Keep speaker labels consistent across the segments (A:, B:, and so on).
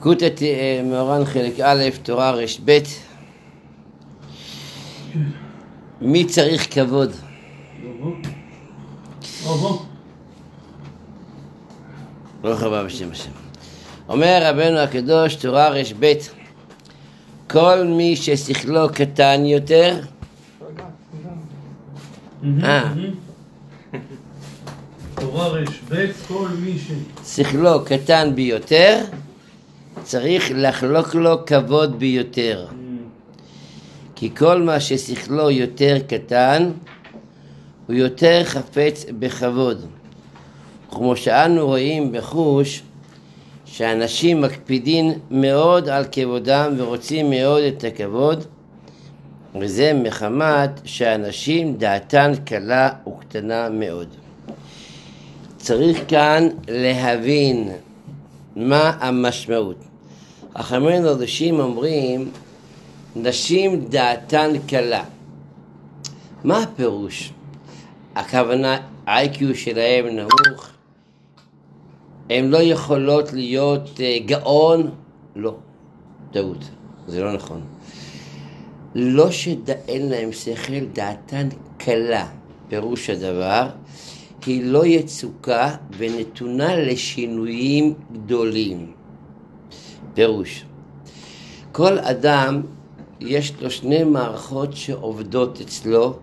A: קוטט מאורן חלק א', תורה רב. מי צריך כבוד? ברוך הבא בשם השם. אומר רבנו הקדוש, תורה רב, כל מי ששכלו קטן יותר,
B: אה. תורה רב, כל מי ש...
A: שכלו קטן ביותר, צריך לחלוק לו כבוד ביותר. כי כל מה ששכלו יותר קטן, הוא יותר חפץ בכבוד. כמו שאנו רואים בחוש, שאנשים מקפידים מאוד על כבודם ורוצים מאוד את הכבוד, וזה מחמת שאנשים דעתן קלה וקטנה מאוד. צריך כאן להבין מה המשמעות. חכמינו הראשים אומרים, נשים דעתן קלה. מה הפירוש? הכוונה, ה-IQ שלהם נמוך, הן לא יכולות להיות uh, גאון? לא, טעות, זה לא נכון. לא שאין להם שכל, דעתן קלה, פירוש הדבר, היא לא יצוקה ונתונה לשינויים גדולים. פירוש. כל אדם יש לו שני מערכות שעובדות אצלו,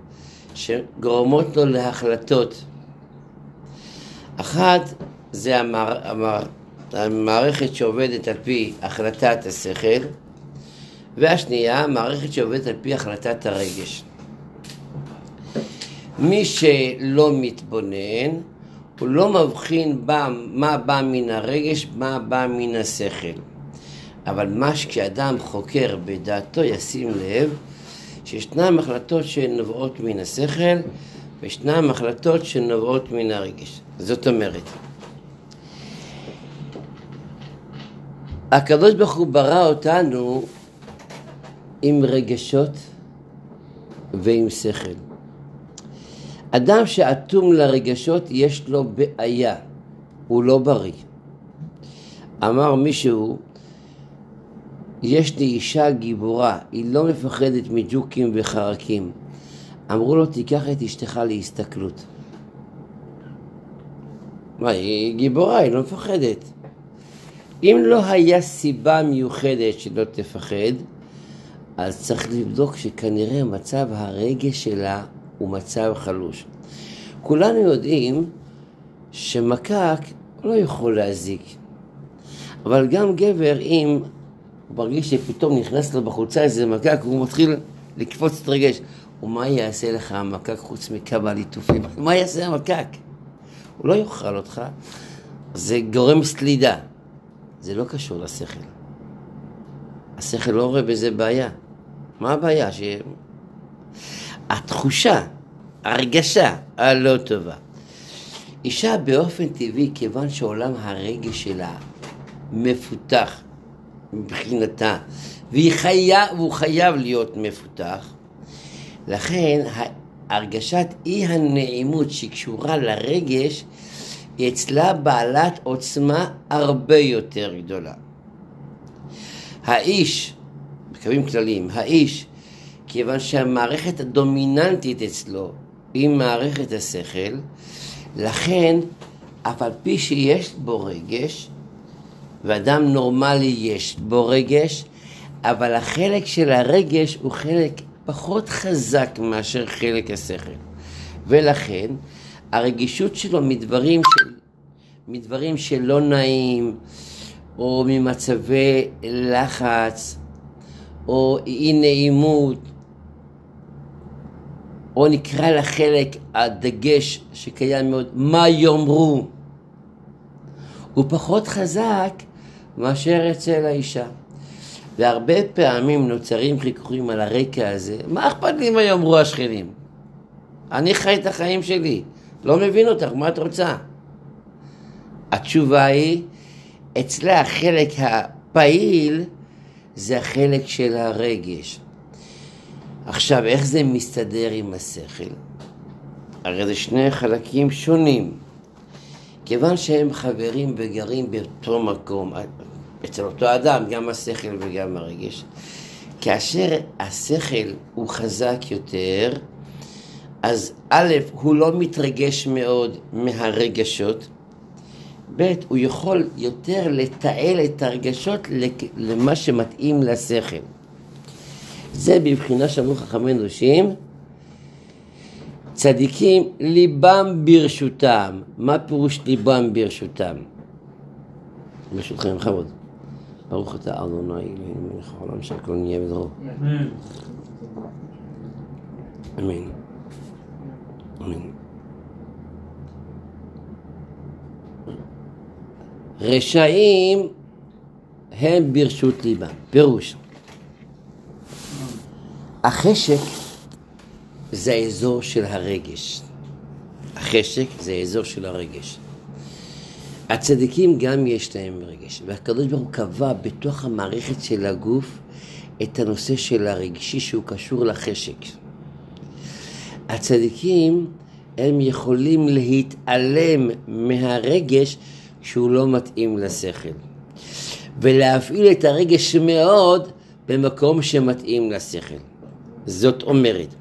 A: שגורמות לו להחלטות. אחת זה המער, המער, המערכת שעובדת על פי החלטת השכל, והשנייה, מערכת שעובדת על פי החלטת הרגש. מי שלא מתבונן, הוא לא מבחין בה, מה בא מן הרגש, מה בא מן השכל. אבל מה שכשאדם חוקר בדעתו ישים לב שישנן החלטות שנובעות מן השכל וישנן החלטות שנובעות מן הרגש. זאת אומרת, הקדוש ברוך הוא ברא אותנו עם רגשות ועם שכל. אדם שאטום לרגשות יש לו בעיה, הוא לא בריא. אמר מישהו יש לי אישה גיבורה, היא לא מפחדת מג'וקים וחרקים. אמרו לו, תיקח את אשתך להסתכלות. מה, היא גיבורה, היא לא מפחדת. אם לא היה סיבה מיוחדת שלא תפחד, אז צריך לבדוק שכנראה מצב הרגש שלה הוא מצב חלוש. כולנו יודעים שמקק לא יכול להזיק, אבל גם גבר אם הוא מרגיש שפתאום נכנס לו בחולצה איזה מקק, הוא מתחיל לקפוץ את רגש. ומה יעשה לך המקק חוץ מכמה ליטופים? מה יעשה המקק? הוא לא יאכל אותך, זה גורם סלידה. זה לא קשור לשכל. השכל לא רואה בזה בעיה. מה הבעיה? ש... התחושה, הרגשה הלא טובה. אישה באופן טבעי, כיוון שעולם הרגש שלה מפותח, מבחינתה, חיה, והוא חייב להיות מפותח. לכן הרגשת אי הנעימות שקשורה לרגש היא אצלה בעלת עוצמה הרבה יותר גדולה. האיש, בקווים כלליים, האיש, כיוון שהמערכת הדומיננטית אצלו היא מערכת השכל, לכן אף על פי שיש בו רגש, ואדם נורמלי יש בו רגש, אבל החלק של הרגש הוא חלק פחות חזק מאשר חלק השכל. ולכן הרגישות שלו מדברים, של, מדברים שלא נעים, או ממצבי לחץ, או אי נעימות, או נקרא לחלק הדגש שקיים מאוד, מה יאמרו, הוא פחות חזק מאשר אצל האישה. והרבה פעמים נוצרים חיכוכים על הרקע הזה, מה אכפת לי מה יאמרו השכנים? אני חי את החיים שלי, לא מבין אותך, מה את רוצה? התשובה היא, אצלה החלק הפעיל זה החלק של הרגש. עכשיו, איך זה מסתדר עם השכל? הרי זה שני חלקים שונים. כיוון שהם חברים וגרים באותו מקום, אצל אותו אדם, גם השכל וגם הרגש. כאשר השכל הוא חזק יותר, אז א', הוא לא מתרגש מאוד מהרגשות, ב', הוא יכול יותר לתעל את הרגשות למה שמתאים לשכל. זה בבחינה שאמרו חכמי נושים, צדיקים ליבם ברשותם. מה פירוש ליבם ברשותם? ברשותכם, בכבוד. ברוך אתה אדוני אלוהינו מלך העולם שהכל נהיה בדרור. אמן. אמן. רשעים הם ברשות ליבם. פירוש. החשק זה האזור של הרגש. החשק זה האזור של הרגש. הצדיקים גם יש להם רגש, והקדוש ברוך הוא קבע בתוך המערכת של הגוף את הנושא של הרגשי שהוא קשור לחשק. הצדיקים הם יכולים להתעלם מהרגש שהוא לא מתאים לשכל ולהפעיל את הרגש מאוד במקום שמתאים לשכל. זאת אומרת,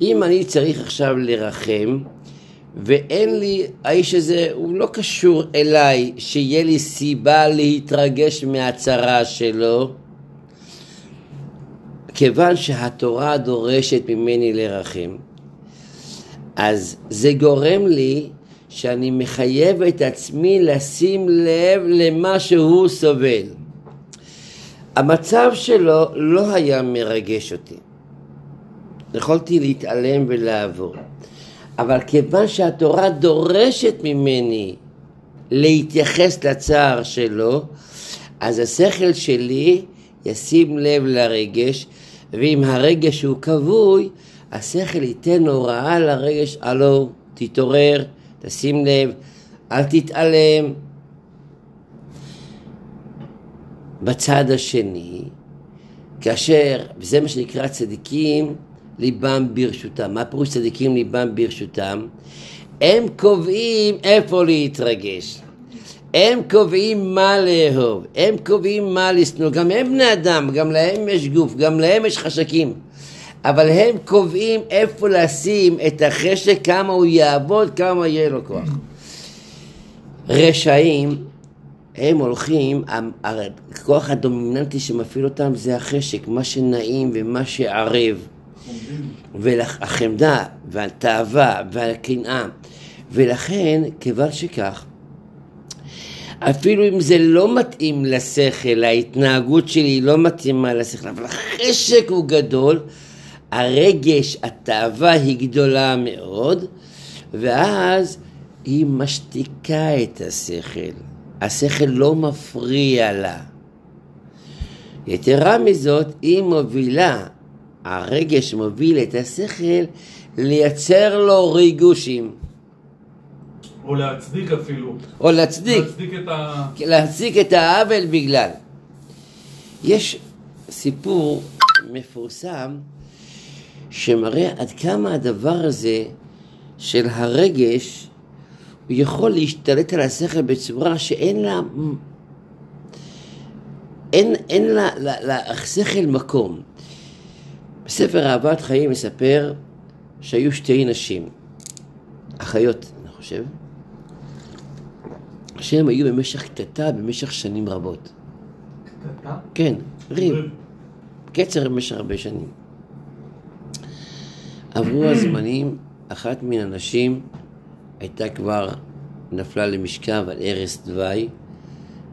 A: אם אני צריך עכשיו לרחם ואין לי, האיש הזה הוא לא קשור אליי שיהיה לי סיבה להתרגש מהצרה שלו כיוון שהתורה דורשת ממני לרחם אז זה גורם לי שאני מחייב את עצמי לשים לב למה שהוא סובל. המצב שלו לא היה מרגש אותי. יכולתי להתעלם ולעבור. אבל כיוון שהתורה דורשת ממני להתייחס לצער שלו, אז השכל שלי ישים לב לרגש, ואם הרגש הוא כבוי, השכל ייתן הוראה לרגש, הלו, תתעורר, תשים לב, אל תתעלם. בצד השני, כאשר, וזה מה שנקרא צדיקים, ליבם ברשותם. מה פירוש צדיקים ליבם ברשותם? הם קובעים איפה להתרגש. הם קובעים מה לאהוב, הם קובעים מה לשנוא, גם הם בני אדם, גם להם יש גוף, גם להם יש חשקים, אבל הם קובעים איפה לשים את החשק, כמה הוא יעבוד, כמה יהיה לו כוח. רשעים, הם הולכים, הכוח הדומיננטי שמפעיל אותם זה החשק, מה שנעים ומה שערב. והחמדה והתאווה והקנאה ולכן כיוון שכך אפילו אם זה לא מתאים לשכל, ההתנהגות שלי לא מתאימה לשכל, אבל החשק הוא גדול, הרגש, התאווה היא גדולה מאוד, ואז היא משתיקה את השכל. השכל לא מפריע לה. יתרה מזאת, היא מובילה הרגש מוביל את השכל לייצר לו ריגושים.
B: או להצדיק אפילו.
A: או להצדיק.
B: להצדיק את ה...
A: להצדיק את העוול בגלל. יש סיפור מפורסם שמראה עד כמה הדבר הזה של הרגש הוא יכול להשתלט על השכל בצורה שאין לה... אין, אין לה, לשכל מקום. בספר אהבת חיים מספר שהיו שתי נשים, אחיות, אני חושב, שהן היו במשך קטטה במשך שנים רבות.
B: קטטה?
A: כן, ריב. קצר במשך הרבה שנים. עברו הזמנים, אחת מן הנשים הייתה כבר, נפלה למשכב על ערש דווי,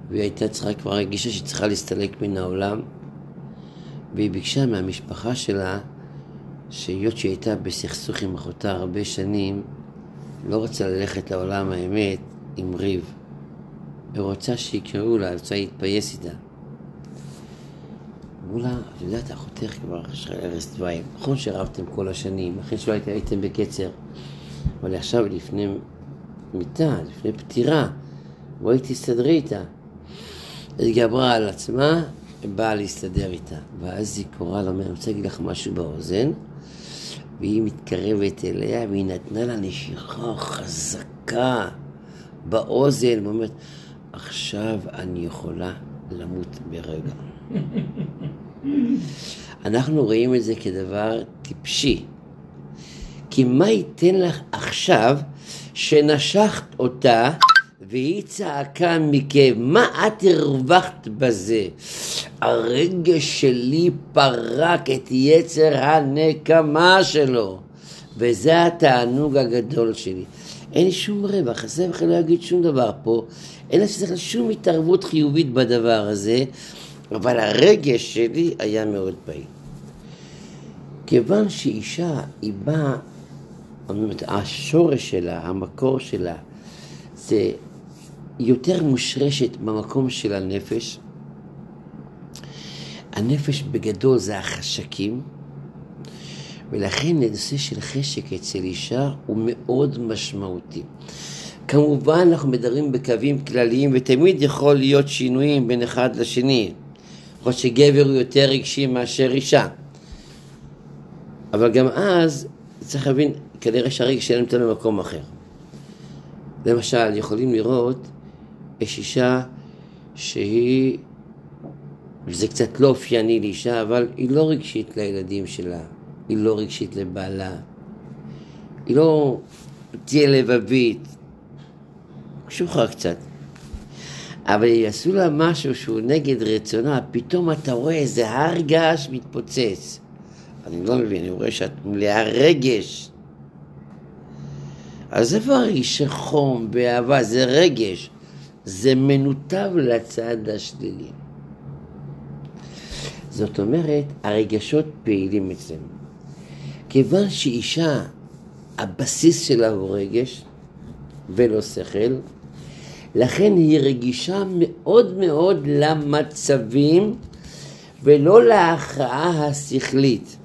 A: והיא הייתה צריכה, כבר הרגישה שהיא צריכה להסתלק מן העולם, והיא ביקשה מהמשפחה שלה, שהיות שהיא הייתה בסכסוך עם אחותה הרבה שנים, לא רוצה ללכת לעולם האמת עם ריב. היא רוצה שיקראו לה, רוצה להתפייס איתה. אמרו לה, את יודעת, אחותך כבר אחרי ערש דווי, נכון שרבתם כל השנים, אחרי שלא הייתם בקצר, אבל עכשיו לפני מיתה, לפני פטירה, בואי תסתדרי איתה. התגברה על עצמה, באה להסתדר איתה. ואז היא קוראה לה, אני רוצה להגיד לך משהו באוזן, והיא מתקרבת אליה, והיא נתנה לה נשיכה חזקה באוזן, ואומרת, עכשיו אני יכולה למות ברגע. אנחנו רואים את זה כדבר טיפשי. כי מה ייתן לך עכשיו שנשכת אותה והיא צעקה מכאב? מה את הרווחת בזה? הרגש שלי פרק את יצר הנקמה שלו, וזה התענוג הגדול שלי. אין לי שום רווח, הסבך לא יגיד שום דבר פה, אין לי שום התערבות חיובית בדבר הזה, אבל הרגש שלי היה מאוד פעיל. כיוון שאישה היא באה, השורש שלה, המקור שלה, זה יותר מושרשת במקום של הנפש. הנפש בגדול זה החשקים, ולכן הנושא של חשק אצל אישה הוא מאוד משמעותי. כמובן אנחנו מדברים בקווים כלליים ותמיד יכול להיות שינויים בין אחד לשני. יכול להיות שגבר הוא יותר רגשי מאשר אישה. אבל גם אז צריך להבין, כנראה שהרגש שלהם נמצא במקום אחר. למשל, יכולים לראות, יש אישה שהיא, וזה קצת לא אופייני לאישה, אבל היא לא רגשית לילדים שלה, היא לא רגשית לבעלה, היא לא תהיה לבבית, קשוחה קצת. אבל יעשו לה משהו שהוא נגד רצונה, פתאום אתה רואה איזה הר געש מתפוצץ. אני לא מבין, אני רואה שאת מלאה רגש. אז איפה הרגשי חום ואהבה? זה רגש. זה מנותב לצד השלילי. זאת אומרת, הרגשות פעילים אצלנו. כיוון שאישה, הבסיס שלה הוא רגש ולא שכל, לכן היא רגישה מאוד מאוד למצבים ולא להכרעה השכלית.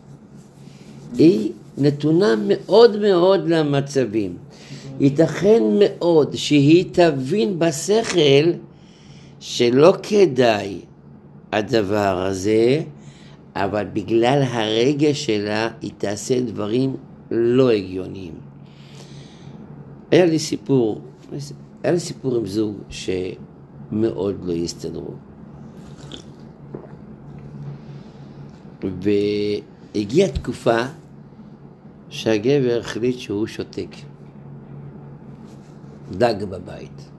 A: היא נתונה מאוד מאוד למצבים. ייתכן מאוד שהיא תבין בשכל שלא כדאי הדבר הזה, אבל בגלל הרגש שלה היא תעשה דברים לא הגיוניים. היה לי סיפור, היה לי סיפור עם זוג שמאוד לא הסתדרו. והגיעה תקופה שהגבר החליט שהוא שותק. דג בבית,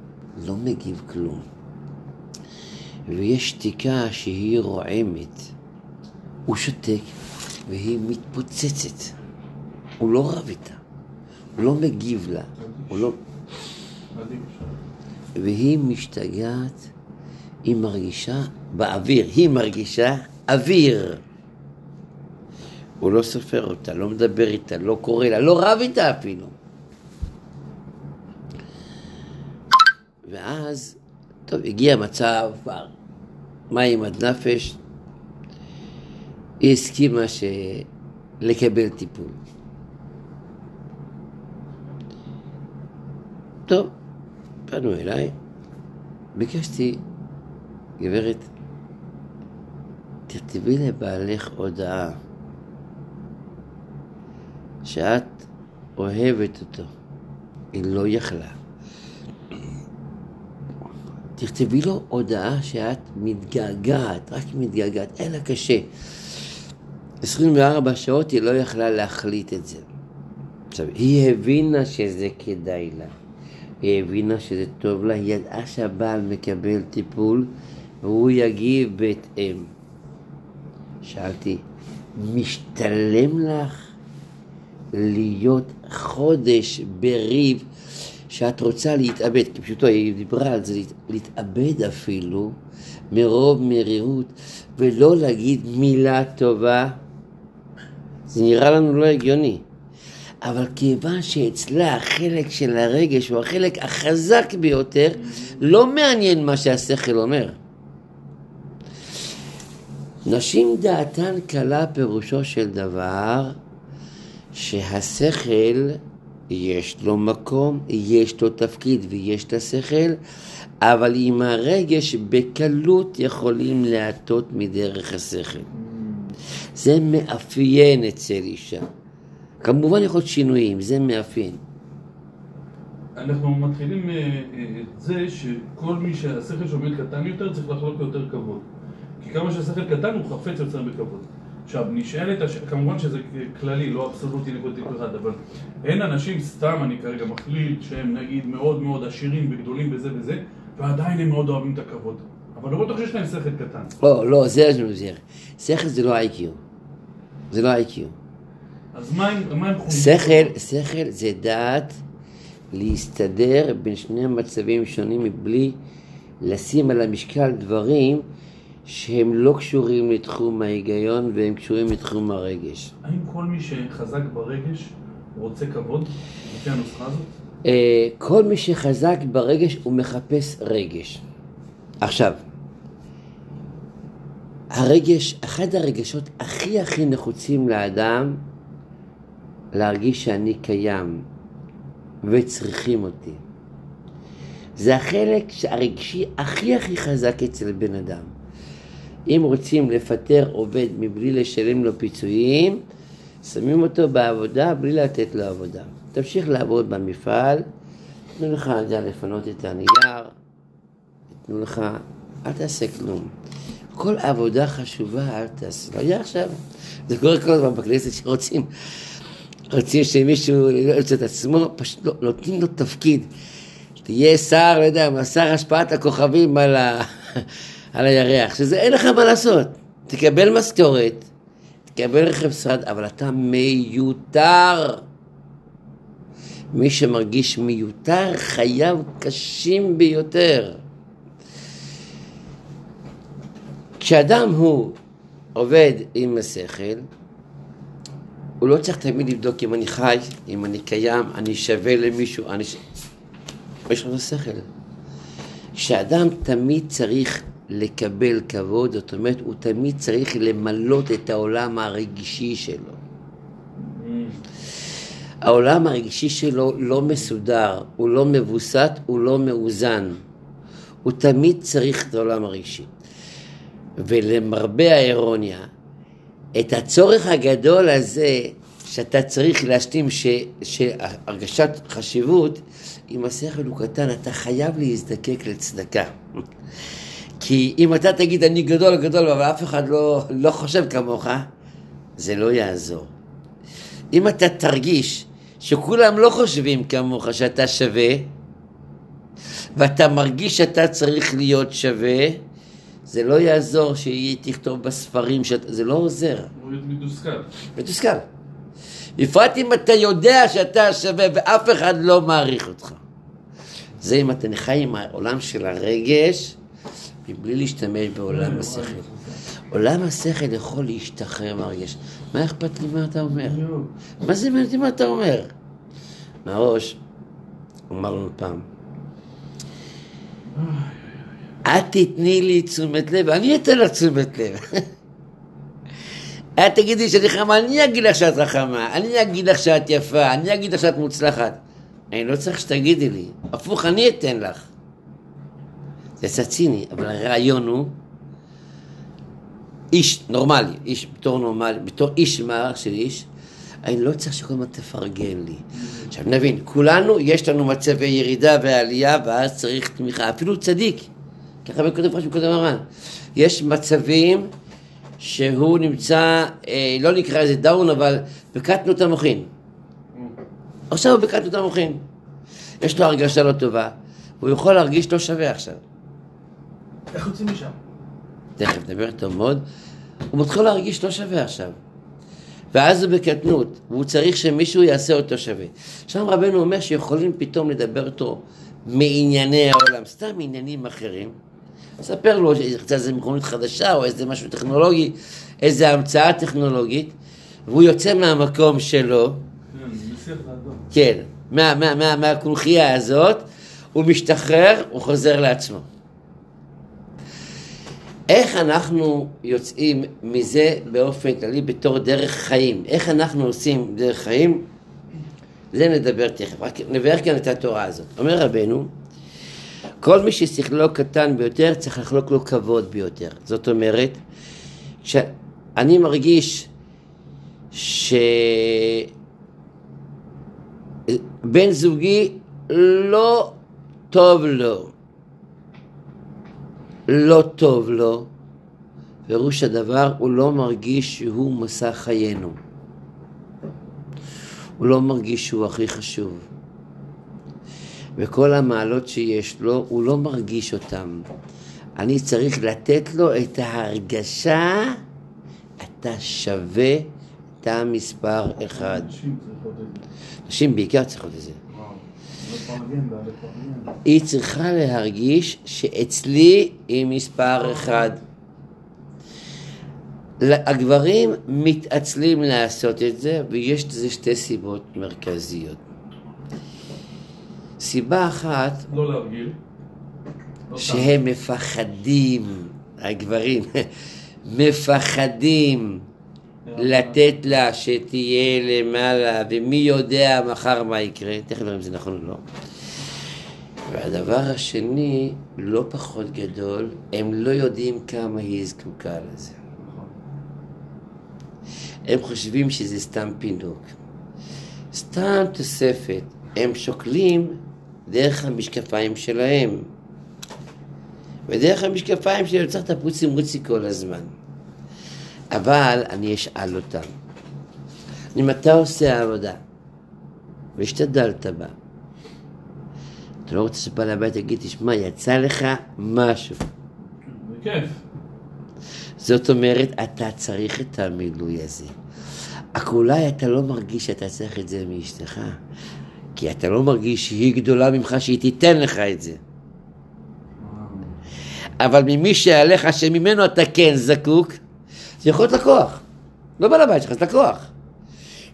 A: לא מגיב כלום. ויש שתיקה שהיא רועמת. הוא שותק והיא מתפוצצת. הוא לא רב איתה, הוא לא מגיב לה, הוא לא... והיא משתגעת, היא מרגישה באוויר, היא מרגישה אוויר. הוא לא סופר אותה, לא מדבר איתה, לא קורא לה, לא רב איתה אפילו. ואז, טוב, הגיע מצב כבר מים עד נפש, היא הסכימה ש... לקבל טיפול. טוב, פנו אליי, ביקשתי, גברת, תכתבי לבעלך הודעה שאת אוהבת אותו. היא לא יכלה. תכתבי לו הודעה שאת מתגעגעת, רק מתגעגעת, אין לה קשה. 24 שעות היא לא יכלה להחליט את זה. עכשיו, היא הבינה שזה כדאי לה. היא הבינה שזה טוב לה, היא ידעה שהבעל מקבל טיפול והוא יגיב בהתאם. שאלתי, משתלם לך להיות חודש בריב שאת רוצה להתאבד, כי פשוטו היא דיברה על זה, להתאבד אפילו מרוב מרירות ולא להגיד מילה טובה, זה נראה לנו לא הגיוני. אבל כיוון שאצלה החלק של הרגש הוא החלק החזק ביותר, לא מעניין מה שהשכל אומר. נשים דעתן קלה פירושו של דבר שהשכל יש לו מקום, יש לו תפקיד ויש את השכל, אבל עם הרגש בקלות יכולים להטות מדרך השכל. זה מאפיין אצל אישה. כמובן יכול להיות שינויים, זה מאפיין.
B: אנחנו מתחילים אה, אה, את זה שכל מי שהשכל שעומד קטן יותר צריך לחלוק לו יותר כבוד. כי כמה שהשכל קטן הוא חפץ יותר בכבוד. עכשיו, נשאלת, הש... כמובן שזה כללי, לא אבסולוטי נקודתי כל אחד, אבל אין אנשים, סתם אני כרגע מכליל, שהם נגיד מאוד מאוד עשירים וגדולים בזה וזה, ועדיין הם מאוד אוהבים את הכבוד. אבל לא בטוח שיש להם שכל קטן.
A: לא, לא, זה לא זה. שכל זה לא איי-קיו. זה לא איי-קיו.
B: אז מה הם מה הם חושבים?
A: שכל, שכל זה דעת להסתדר בין שני מצבים שונים מבלי לשים על המשקל דברים שהם לא קשורים לתחום ההיגיון והם קשורים לתחום הרגש.
B: האם כל מי שחזק ברגש רוצה כבוד, לפי הנוסחה הזאת?
A: אה, כל מי שחזק ברגש הוא מחפש רגש. עכשיו, הרגש, אחד הרגשות הכי הכי נחוצים לאדם להרגיש שאני קיים וצריכים אותי. זה החלק הרגשי הכי הכי חזק אצל בן אדם. אם רוצים לפטר עובד מבלי לשלם לו פיצויים, שמים אותו בעבודה בלי לתת לו עבודה. תמשיך לעבוד במפעל, תנו לך, אני יודע, לפנות את הנייר, תנו לך, אל תעשה כלום. כל עבודה חשובה אל תעשה. לא יהיה עכשיו. זה קורה כל הזמן בכנסת שרוצים רוצים שמישהו יוצא את עצמו, פשוט לא, נותנים לו תפקיד. תהיה שר, לא יודע, שר השפעת הכוכבים על, ה, על הירח, שזה אין לך מה לעשות. תקבל משכורת, תקבל רכב שרד, אבל אתה מיותר. מי שמרגיש מיותר, חייו קשים ביותר. כשאדם הוא עובד עם השכל, הוא לא צריך תמיד לבדוק אם אני חי, אם אני קיים, אני שווה למישהו, אני... יש לנו שכל. כשאדם תמיד צריך לקבל כבוד, זאת אומרת, הוא תמיד צריך למלות את העולם הרגישי שלו. העולם הרגישי שלו לא מסודר, הוא לא מבוסת, הוא לא מאוזן. הוא תמיד צריך את העולם הרגשי. ולמרבה האירוניה, את הצורך הגדול הזה שאתה צריך להשלים שהרגשת חשיבות, אם השכל הוא קטן, אתה חייב להזדקק לצדקה. כי אם אתה תגיד אני גדול גדול אבל אף אחד לא, לא חושב כמוך, זה לא יעזור. אם אתה תרגיש שכולם לא חושבים כמוך שאתה שווה, ואתה מרגיש שאתה צריך להיות שווה, זה לא יעזור שהיא תכתוב בספרים, שאת... זה לא עוזר.
B: מתוסכל.
A: מתוסכל. בפרט אם אתה יודע שאתה שווה ואף אחד לא מעריך אותך. זה אם אתה חי עם העולם של הרגש, מבלי להשתמש בעולם השכל. עולם השכל יכול להשתחרר מהרגש. מה אכפת לי מה אתה אומר? מה זה מעניין אותי מה אתה אומר? מהראש, אמר לנו פעם, את תתני לי תשומת לב, אני אתן לך תשומת לב. את תגידי שאני חמה, אני אגיד לך שאת רחמה, אני אגיד לך שאת יפה, אני אגיד לך שאת מוצלחת. אני לא צריך שתגידי לי, הפוך, אני אתן לך. זה קצת ציני, אבל הרעיון הוא, איש נורמלי, איש בתור נורמלי, בתור איש מערך של איש, אני לא צריך שכל הזמן תפרגן לי. עכשיו נבין, כולנו יש לנו מצבי ירידה ועלייה ואז צריך תמיכה, אפילו צדיק. ככה מקודם פרש מקודם הר"ן. יש מצבים שהוא נמצא, אה, לא נקרא לזה דאון, אבל בקטנות המוחין. עכשיו הוא בקטנות המוחין. יש לו הרגשה לא טובה, הוא יכול להרגיש לא שווה עכשיו.
B: איך יוצאים משם?
A: תכף נדבר טוב מאוד. הוא מתחיל להרגיש לא שווה עכשיו. ואז הוא בקטנות, והוא צריך שמישהו יעשה אותו שווה. שם רבנו אומר שיכולים פתאום לדבר איתו מענייני העולם, סתם עניינים אחרים. ספר לו איזה מכונית חדשה או איזה משהו טכנולוגי, איזה המצאה טכנולוגית, והוא יוצא מהמקום שלו,
B: כן.
A: כן, מה, מה, מה, מהקונכייה הזאת, הוא משתחרר, הוא חוזר לעצמו. איך אנחנו יוצאים מזה באופן כללי בתור דרך חיים? איך אנחנו עושים דרך חיים? זה נדבר תכף, רק נברך כאן את התורה הזאת. אומר רבנו, כל מי ששכלו קטן ביותר צריך לחלוק לו כבוד ביותר. זאת אומרת, שאני מרגיש שבן זוגי לא טוב לו, לא טוב לו, פירוש הדבר, הוא לא מרגיש שהוא מסע חיינו. הוא לא מרגיש שהוא הכי חשוב. וכל המעלות שיש לו, הוא לא מרגיש אותן. אני צריך לתת לו את ההרגשה, אתה שווה, אתה מספר אחד.
B: נשים
A: בעיקר צריכות את זה. היא צריכה להרגיש שאצלי היא מספר אחד. הגברים מתעצלים לעשות את זה, ויש לזה שתי סיבות מרכזיות. סיבה אחת,
B: לא להרגיל. לא
A: שהם מפחדים, הגברים, מפחדים. לתת לה שתהיה למעלה, ומי יודע מחר מה יקרה, תכף נראה אם זה נכון או לא. והדבר השני, לא פחות גדול, הם לא יודעים כמה היא זקוקה לזה. הם חושבים שזה סתם פינוק. סתם תוספת. הם שוקלים דרך המשקפיים שלהם. ודרך המשקפיים שלהם צריך את הפוצי מוצי כל הזמן. אבל אני אשאל אותם, אם אתה עושה עבודה והשתדלת בה, אתה לא רוצה שבעל הבית יגיד, תשמע, יצא לך משהו.
B: זה כיף.
A: זאת אומרת, אתה צריך את המילוי הזה. רק אולי אתה לא מרגיש שאתה צריך את זה מאשתך, כי אתה לא מרגיש שהיא גדולה ממך שהיא תיתן לך את זה. אבל ממי שעליך, שממנו אתה כן זקוק, זה יכול להיות לקוח. לא בעל הבית שלך, זה לקוח.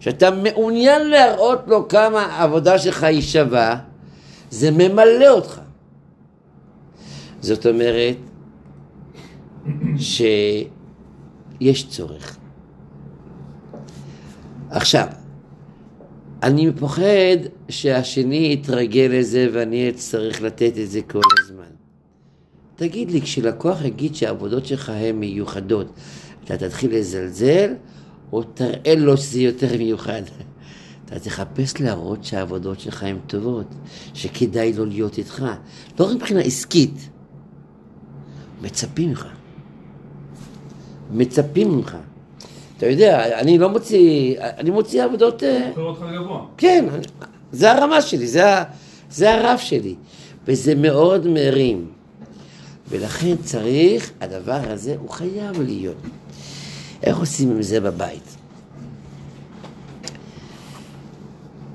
A: שאתה מעוניין להראות לו כמה העבודה שלך היא שווה, זה ממלא אותך. זאת אומרת שיש צורך. עכשיו, אני פוחד שהשני יתרגל לזה ואני אצטרך לתת את זה כל הזמן. תגיד לי, כשלקוח יגיד שהעבודות שלך הן מיוחדות, אתה תתחיל לזלזל, או תראה לו שזה יותר מיוחד? אתה תחפש להראות שהעבודות שלך הן טובות, שכדאי לו להיות איתך. לא רק מבחינה עסקית, מצפים ממך. מצפים ממך. אתה יודע, אני לא מוציא, אני מוציא עבודות... אה,
B: בוחר אותך גבוה.
A: כן, זה הרמה שלי, זה, זה הרף שלי, וזה מאוד מרים. ולכן צריך, הדבר הזה הוא חייב להיות. איך עושים עם זה בבית?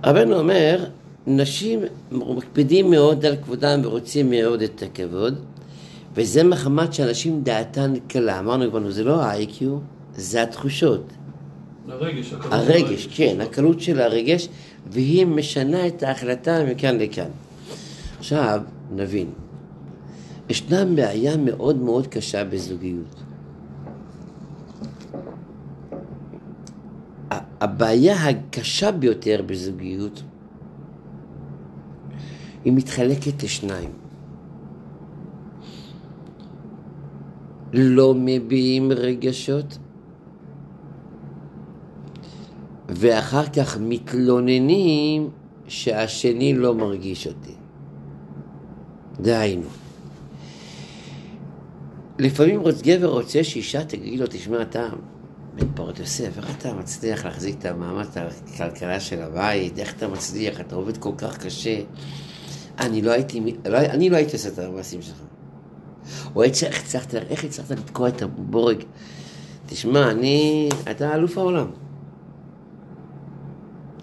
A: רבנו אומר, נשים מקפידים מאוד על כבודם ורוצים מאוד את הכבוד, וזה מחמת שאנשים דעתן קלה. אמרנו כבר, זה לא ה-IQ, זה התחושות.
B: הרגש, הקלות
A: הרגש. כן, הקלות של הרגש, והיא משנה את ההחלטה מכאן לכאן. עכשיו, נבין, ישנה בעיה מאוד מאוד קשה בזוגיות. הבעיה הקשה ביותר בזוגיות היא מתחלקת לשניים. לא מביעים רגשות ואחר כך מתלוננים שהשני לא מרגיש אותי. דהיינו, לפעמים גבר רוצה שאישה תגיד לו, תשמע, אתה בן פורת יוסף, איך אתה מצליח להחזיק את המאמץ הכלכלה של הבית, איך אתה מצליח, אתה עובד כל כך קשה. אני לא הייתי, לא, אני לא הייתי עושה את המעשים שלך. או איך הצלחת, איך הצלחת לתקוע את הבורג? תשמע, אני, אתה אלוף העולם.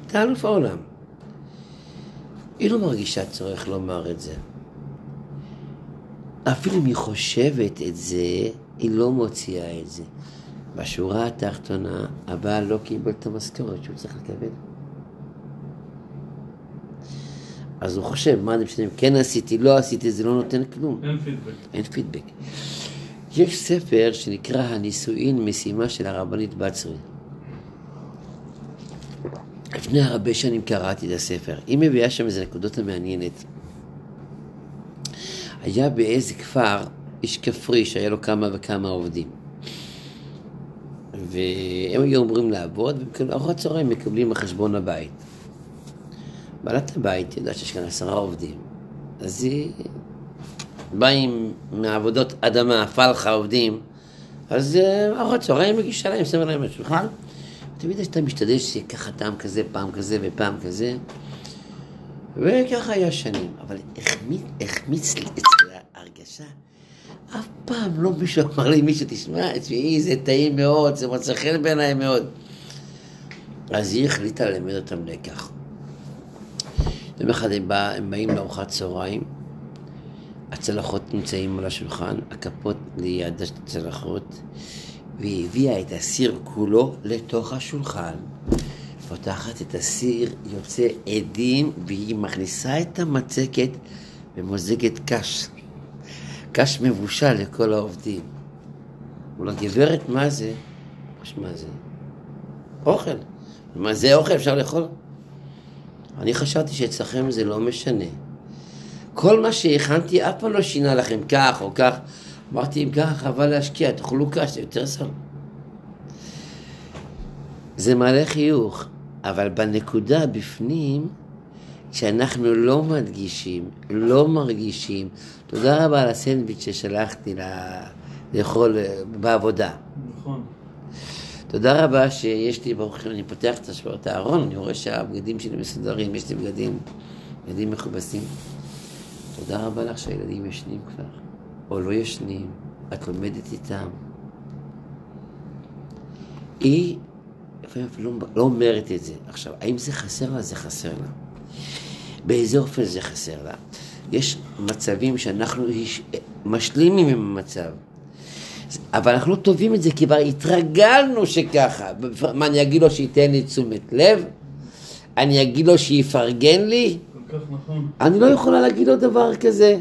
A: אתה אלוף העולם. היא לא מרגישה צורך לומר את זה. אפילו אם היא חושבת את זה, היא לא מוציאה את זה. בשורה התחתונה, הבעל לא קיבל את המשכורת שהוא צריך לקבל. אז הוא חושב, מה זה משנה אם כן עשיתי, לא עשיתי, זה לא נותן כלום.
B: אין פידבק.
A: אין פידבק. יש ספר שנקרא הנישואין משימה של הרבנית בצרי. לפני הרבה שנים קראתי את הספר. היא מביאה שם איזה נקודות המעניינת. היה באיזה כפר איש כפרי שהיה לו כמה וכמה עובדים. והם היו אמורים לעבוד, וארוחת צהריים מקבלים על חשבון הבית. בעלת הבית יודעת שיש כאן עשרה עובדים, אז היא באים מעבודות אדמה, פלחה עובדים, אז אה, ארוחת צהריים מגישה להם, שמה להם על השולחן. תמיד אתה משתדל שיהיה ככה טעם כזה, פעם כזה ופעם כזה. וככה היה שנים. אבל החמיץ לי אצל ההרגשה. אף פעם לא מישהו אמר לי, מישהו, תשמע, תשמעי, זה טעים מאוד, זה מצא חן בעיניי מאוד. אז היא החליטה ללמד אותם לקח. יום אחד הם, בא, הם באים לארוחת צהריים, הצלחות נמצאים על השולחן, הכפות ליד הצלחות, והיא הביאה את הסיר כולו לתוך השולחן. פותחת את הסיר, יוצא עדים, והיא מכניסה את המצקת ומוזגת קש. קש מבושל לכל העובדים. אמרו לה, גברת, מה זה? מה זה? אוכל. מה זה אוכל? אפשר לאכול? אני חשבתי שאצלכם זה לא משנה. כל מה שהכנתי אף פעם לא שינה לכם כך או כך. אמרתי, אם ככה חבל להשקיע, תאכלו קש, זה יותר סל. זה מעלה חיוך, אבל בנקודה בפנים, כשאנחנו לא מדגישים, לא מרגישים, תודה רבה על הסנדוויץ' ששלחתי לה, לאכול בעבודה.
B: נכון.
A: תודה רבה שיש לי, ברוך השם, אני פותח את הארון, אני רואה שהבגדים שלי מסודרים, יש לי בגדים, בגדים מכובסים. תודה רבה לך שהילדים ישנים כבר, או לא ישנים, את לומדת איתם. היא לפעמים לא, לא אומרת את זה. עכשיו, האם זה חסר לה? זה חסר לה. באיזה אופן זה חסר לה? יש מצבים שאנחנו משלימים עם המצב. אבל אנחנו לא טובים את זה, כי כבר התרגלנו שככה. מה, אני אגיד לו שייתן לי תשומת לב? אני אגיד לו שיפרגן לי?
B: כל כך נכון.
A: אני לא יכולה להגיד לו דבר כזה.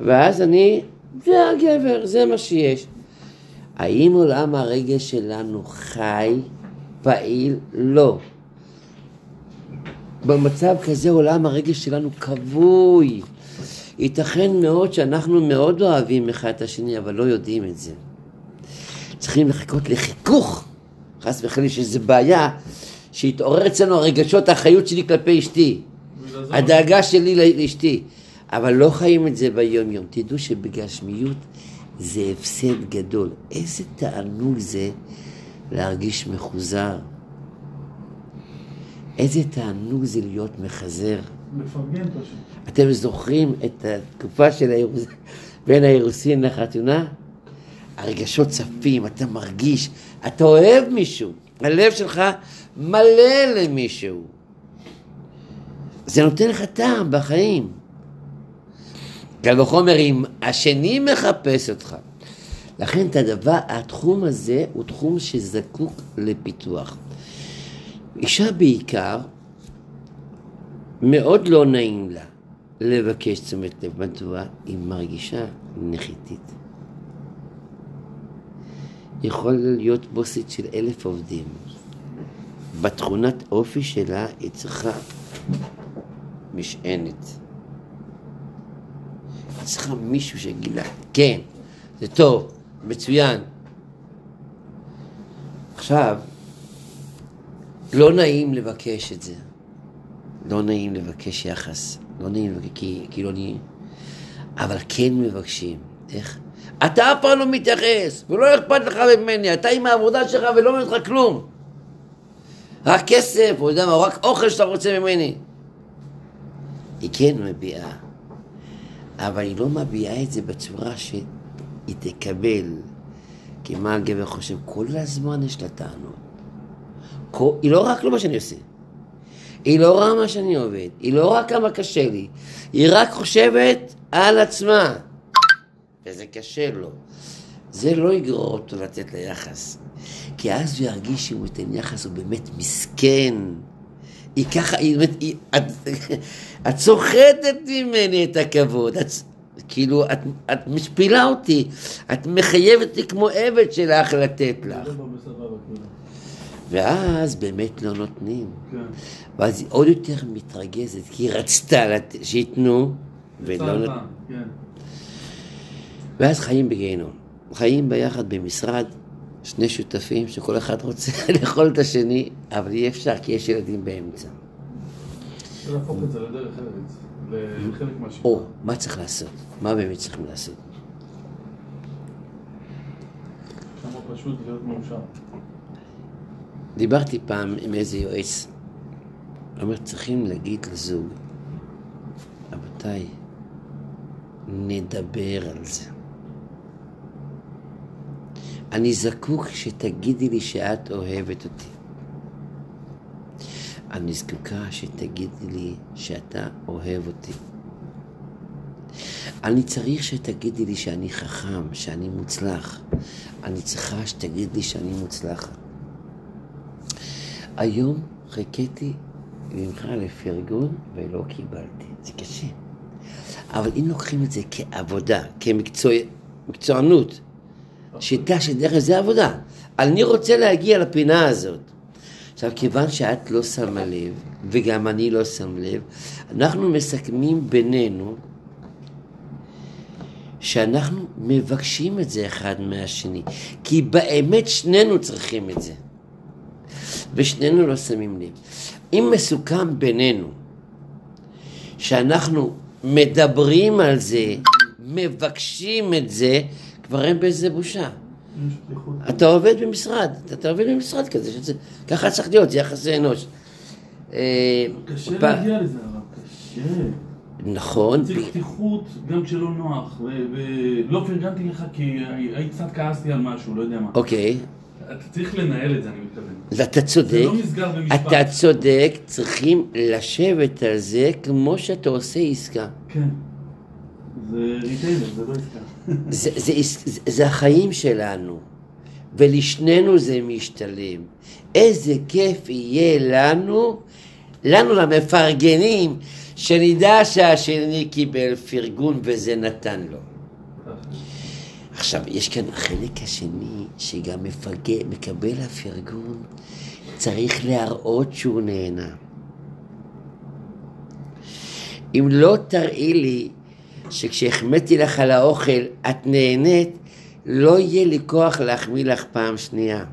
A: ואז אני, זה הגבר, זה מה שיש. האם עולם הרגש שלנו חי, פעיל? לא. במצב כזה עולם הרגש שלנו כבוי. ייתכן מאוד שאנחנו מאוד אוהבים אחד את השני, אבל לא יודעים את זה. צריכים לחכות לחיכוך, חס וחלילה שזה בעיה, שיתעורר אצלנו הרגשות, האחריות שלי כלפי אשתי, הדאגה שלי לאשתי, אבל לא חיים את זה ביום יום. תדעו שבגשמיות זה הפסד גדול. איזה תענוג זה להרגיש מחוזר. איזה תענוג זה להיות מחזר.
B: מפרגן פשוט.
A: אתם זוכרים את התקופה של האירוס... בין האירוסין לחתונה? הרגשות צפים, אתה מרגיש, אתה אוהב מישהו, הלב שלך מלא למישהו. זה נותן לך טעם בחיים. קל וחומר אם השני מחפש אותך. לכן את הדבר, התחום הזה הוא תחום שזקוק לפיתוח. אישה בעיקר, מאוד לא נעים לה לבקש תשומת לב. מדוע? היא מרגישה נחיתית. יכול להיות בוסית של אלף עובדים. בתכונת אופי שלה היא צריכה משענת. היא צריכה מישהו שיגיד לה, כן, זה טוב, מצוין. עכשיו, לא נעים לבקש את זה. לא נעים לבקש יחס, לא נעים לבקש, כי, כי לא נעים, אבל כן מבקשים. איך? אתה אף פעם לא מתייחס, ולא אכפת לך ממני, אתה עם העבודה שלך ולא אומר לך כלום. רק כסף, או יודע מה, או רק אוכל שאתה רוצה ממני. היא כן מביעה, אבל היא לא מביעה את זה בצורה שהיא תקבל. כי מה הגבר חושב? כל הזמן יש לה טענות. היא לא רק לא מה שאני עושה. היא לא רואה מה שאני עובד, היא לא רואה כמה קשה לי, היא רק חושבת על עצמה, וזה קשה לו. זה לא יגרור אותו לתת לה יחס, כי אז הוא ירגיש שאם הוא ייתן יחס הוא באמת מסכן. היא ככה, היא באמת, היא, את, את סוחטת ממני את הכבוד, את, כאילו, את, את משפילה אותי, את מחייבת אותי כמו עבד שלך לתת לך. ואז באמת לא נותנים. כן. ואז היא עוד יותר מתרגזת, כי היא רצתה לת... שייתנו, ולא נותנים. כן. ואז חיים בגיהנום. חיים ביחד במשרד, שני שותפים שכל אחד רוצה לאכול את השני, אבל אי אפשר כי יש ילדים באמצע.
B: צריך להפוך את זה לדרך ארץ, לחלק.
A: או, מה צריך לעשות? מה באמת צריכים לעשות?
B: כמה פשוט להיות מאושר.
A: דיברתי פעם עם איזה יועץ. אומר, צריכים להגיד לזוג, רבותיי, נדבר על זה. אני זקוק שתגידי לי שאת אוהבת אותי. אני זקוקה שתגידי לי שאתה אוהב אותי. אני צריך שתגידי לי שאני חכם, שאני מוצלח. אני צריכה שתגיד לי שאני מוצלחת. היום חיכיתי ממך לפרגון ולא קיבלתי. זה קשה. אבל אם לוקחים את זה כעבודה, כמקצוענות, שיטה של דרך זה עבודה. אני רוצה להגיע לפינה הזאת. עכשיו, כיוון שאת לא שמה לב, וגם אני לא שם לב, אנחנו מסכמים בינינו שאנחנו מבקשים את זה אחד מהשני, כי באמת שנינו צריכים את זה, ושנינו לא שמים לב. אם מסוכם בינינו שאנחנו מדברים על זה, מבקשים את זה, כבר אין בזה בושה. אתה עובד במשרד, אתה עובד במשרד כזה, שזה, ככה צריך להיות, זה יחסי אנוש.
B: אה, קשה להגיע לזה, אבל קשה.
A: נכון.
B: צריך פתיחות גם כשלא נוח, ולא פרגנתי לך כי קצת כעסתי על משהו, לא יודע מה.
A: אוקיי.
B: אתה צריך לנהל את זה, אני מתכוון.
A: אתה צודק. זה
B: לא נסגר במשפט.
A: אתה צודק, צריכים לשבת על זה כמו שאתה עושה עסקה.
B: כן. זה ריטיילר, זה לא עסקה.
A: זה, זה, זה, זה החיים שלנו, ולשנינו זה משתלם. איזה כיף יהיה לנו, לנו למפרגנים, שנדע שהשני קיבל פרגון וזה נתן לו. עכשיו, יש כאן החלק השני, שגם מפרגן, מקבל הפרגון, צריך להראות שהוא נהנה. אם לא תראי לי שכשהחמאתי לך על האוכל את נהנית, לא יהיה לי כוח להחמיא לך פעם שנייה.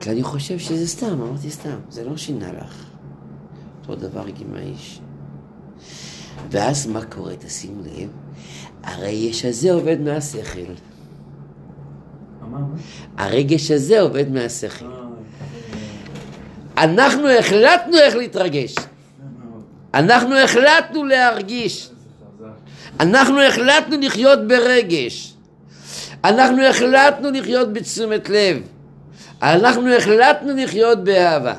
A: כי אני חושב שזה סתם, אמרתי סתם, זה לא שינה לך. אותו דבר עם האיש. ואז מה קורה? תשימו לב, הרגש הזה עובד מהשכל. הרגש הזה עובד מהשכל. אנחנו החלטנו איך להתרגש. אנחנו החלטנו להרגיש. אנחנו החלטנו לחיות ברגש. אנחנו החלטנו לחיות בתשומת לב. אנחנו החלטנו לחיות באהבה.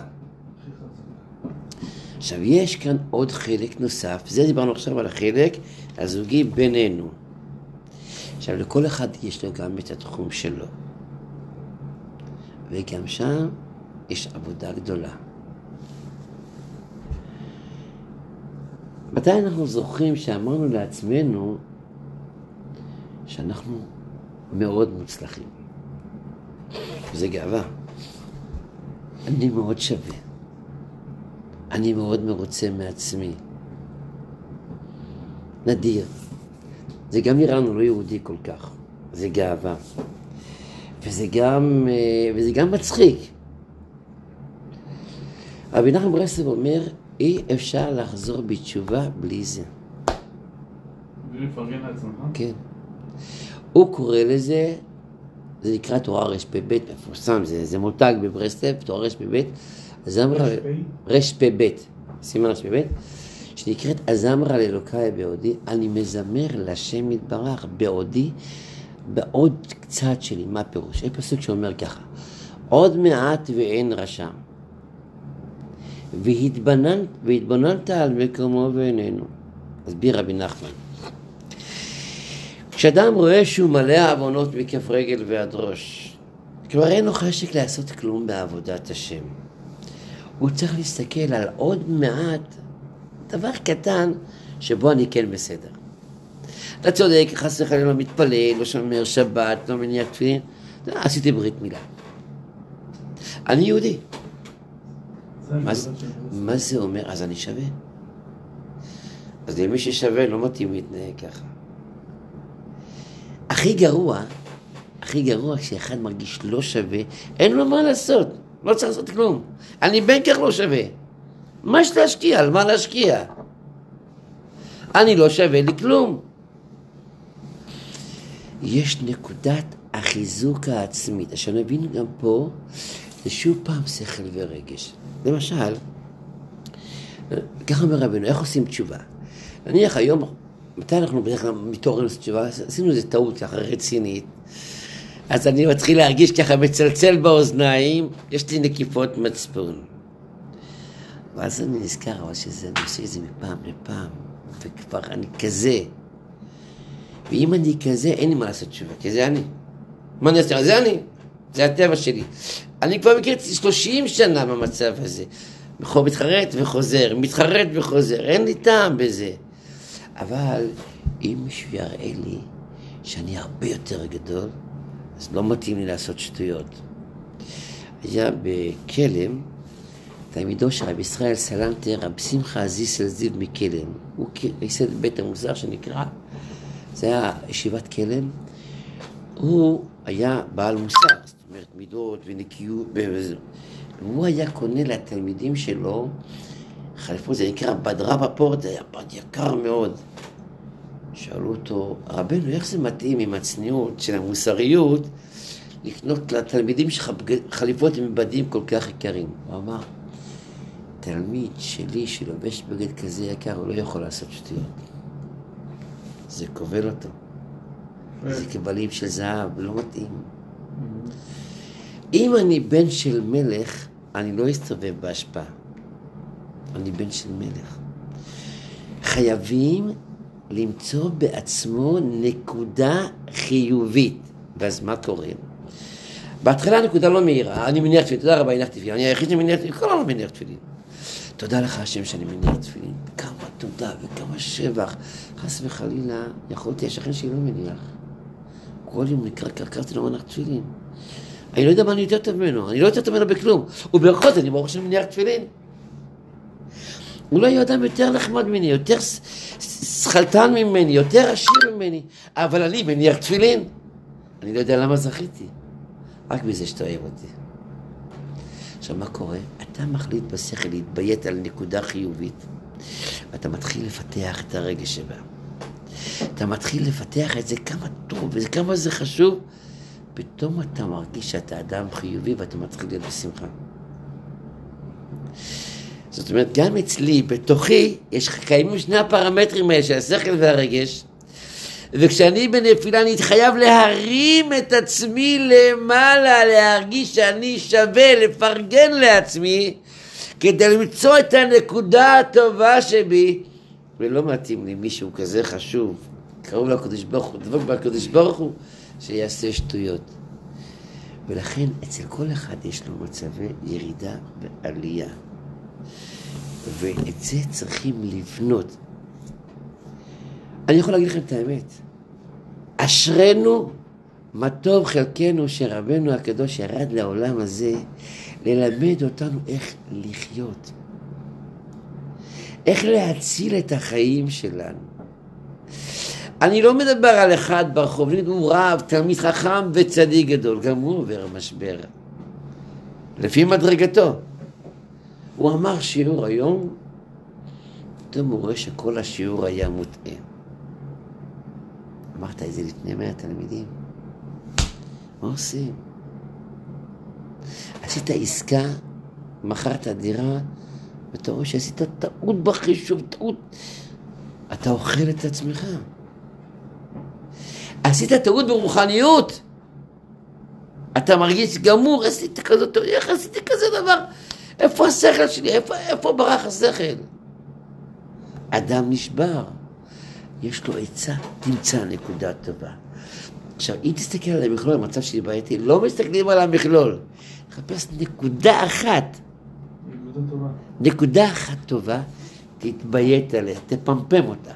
A: עכשיו, יש כאן עוד חלק נוסף, זה דיברנו עכשיו על החלק הזוגי בינינו. עכשיו, לכל אחד יש לו גם את התחום שלו. וגם שם יש עבודה גדולה. מתי אנחנו זוכרים שאמרנו לעצמנו שאנחנו מאוד מוצלחים? זה גאווה. אני מאוד שווה. אני מאוד מרוצה מעצמי. נדיר. זה גם נראה לנו לא יהודי כל כך. זה גאווה. וזה גם, אה, וזה גם מצחיק. רבי נחמן ברסלב אומר, אי אפשר לחזור בתשובה בלי זה.
B: בלי לפרגן לעצמך? כן.
A: הוא קורא לזה, זה נקרא תורה רפ"ב, מפורסם, זה, זה מותג בברסלב, תורה רפ"ב, הזמרה, רפ"ב, סימן רפ"ב, שנקראת הזמרה לאלוקיי בעודי, אני מזמר לשם יתברך בעודי, בעוד קצת שלי, מה פירוש? יש פסוק שאומר ככה, עוד מעט ואין רשם. והתבוננת, והתבוננת על מקומו ואיננו. הסביר רבי נחמן. כשאדם רואה שהוא מלא עוונות מכף רגל ועד ראש, כבר אין לו חשק לעשות כלום בעבודת השם. הוא צריך להסתכל על עוד מעט דבר קטן שבו אני כן בסדר. אתה צודק, חס וחלילה לא מתפלל, לא שומר שבת, לא מניח תפילין, עשיתי ברית מילה. אני יהודי. מה, זה אומר? אז אני שווה. אז למי ששווה לא מתאים להתנהג ככה. הכי גרוע, הכי גרוע כשאחד מרגיש לא שווה, אין לו מה לעשות, לא צריך לעשות כלום. אני בין כך לא שווה. מה יש להשקיע? על מה להשקיע? אני לא שווה לי כלום. יש נקודת החיזוק העצמית. עכשיו נבין גם פה, זה שוב פעם שכל ורגש. למשל, ככה אומר רבנו, איך עושים תשובה? נניח היום, מתי אנחנו בדרך כלל מתעוררים לעשות תשובה? עשינו איזה טעות ככה רצינית. אז אני מתחיל להרגיש ככה מצלצל באוזניים, יש לי נקיפות מצפון. ואז אני נזכר, אבל שזה, אני עושה את זה מפעם לפעם, וכבר אני כזה. ואם אני כזה, אין לי מה לעשות תשובה, כי זה אני. מה אני אעשה? זה אני, זה הטבע שלי. אני כבר מכיר 30 שנה במצב הזה. מתחרט וחוזר, מתחרט וחוזר, אין לי טעם בזה. אבל אם מישהו יראה לי שאני הרבה יותר גדול, אז לא מתאים לי לעשות שטויות. היה בכלם, תלמידו של רבי ישראל סלנטר, רבי שמחה זיסל זיו מכלם. הוא ייסד בית המוסר שנקרא, זה היה ישיבת כלם. הוא היה בעל מוסר, זאת מידות ונקיות, והוא היה קונה לתלמידים שלו חליפות, זה נקרא בדרה בפורט, זה היה בד יקר מאוד. שאלו אותו, רבנו, איך זה מתאים עם הצניעות של המוסריות לקנות לתלמידים שלך חליפות עם בדים כל כך יקרים? הוא אמר, תלמיד שלי שלובש בגד כזה יקר, הוא לא יכול לעשות שטויות. זה כובל אותו. זה כבלים של זהב, לא מתאים. אם אני בן של מלך, אני לא אסתובב בהשפעה. אני בן של מלך. חייבים למצוא בעצמו נקודה חיובית. ואז מה קורה? בהתחלה הנקודה לא מהירה, אני מניח תפילין, תודה רבה, הנחתי תפילין, אני היחיד שמניח תפילין, כל העולם מניח תפילין. תודה לך השם שאני מניח תפילין, כמה תודה וכמה שבח. חס וחלילה, יכולתי, השכן שלי לא מניח. כל יום נקרא, קרקרתי לו מנח תפילין. אני לא יודע מה אני יותר טוב ממנו, אני לא יותר טוב ממנו בכלום. וברכות אני ברוך השם מניח תפילין. אולי הוא אדם יותר נחמד ממני, יותר שכלתן ממני, יותר עשיר ממני, אבל אני מניח תפילין. אני לא יודע למה זכיתי, רק בזה שאתה אוהב אותי. עכשיו, מה קורה? אתה מחליט בשכל להתביית על נקודה חיובית, ואתה מתחיל לפתח את הרגש שבה. אתה מתחיל לפתח את זה כמה טוב, וכמה זה חשוב, פתאום אתה מרגיש שאתה אדם חיובי ואתה מתחיל להיות בשמחה. זאת אומרת, גם אצלי, בתוכי, יש קיימים שני הפרמטרים האלה של השכל והרגש, וכשאני בנפילה אני חייב להרים את עצמי למעלה, להרגיש שאני שווה, לפרגן לעצמי, כדי למצוא את הנקודה הטובה שבי, ולא מתאים לי מישהו כזה חשוב, קרוב לקדוש ברוך הוא, דבוק בקדוש ברוך הוא, שיעשה שטויות. ולכן אצל כל אחד יש לו מצבי ירידה ועלייה. ואת זה צריכים לבנות. אני יכול להגיד לכם את האמת. אשרינו, מה טוב חלקנו שרבנו הקדוש ירד לעולם הזה ללמד אותנו איך לחיות. איך להציל את החיים שלנו. אני לא מדבר על אחד ברחוב, הוא רב, תלמיד חכם וצדיק גדול, גם הוא עובר משבר. לפי מדרגתו. הוא אמר שיעור היום, פתאום הוא רואה שכל השיעור היה מוטעה. אמרת את זה לפני מאה תלמידים. מה עושים? עשית עסקה, מכרת דירה, ואתה רואה שעשית טעות בחישוב, טעות. אתה אוכל את עצמך. עשית טעות ברוחניות. אתה מרגיש גמור, עשית כזאת, איך עשיתי כזה דבר? איפה השכל שלי? איפה, איפה ברח השכל? אדם נשבר, יש לו עצה, תמצא נקודה טובה. עכשיו, אם תסתכל על המכלול, המצב שלי בעייתי, לא מסתכלים על המכלול. תחפש נקודה אחת. נקודה טובה. נקודה אחת טובה, תתביית עליה, תפמפם אותה,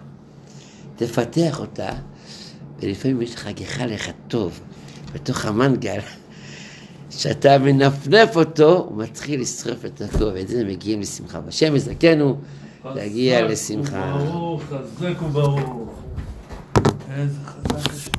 A: תפתח אותה, ולפעמים יש לך גיחה לך טוב בתוך המנגל. כשאתה מנפנף אותו, הוא מתחיל לשרוף את הכל, ואת זה מגיעים לשמחה. בשם יזכנו להגיע לשמחה.
B: ברוך, חזק וברוך. איזה חזק.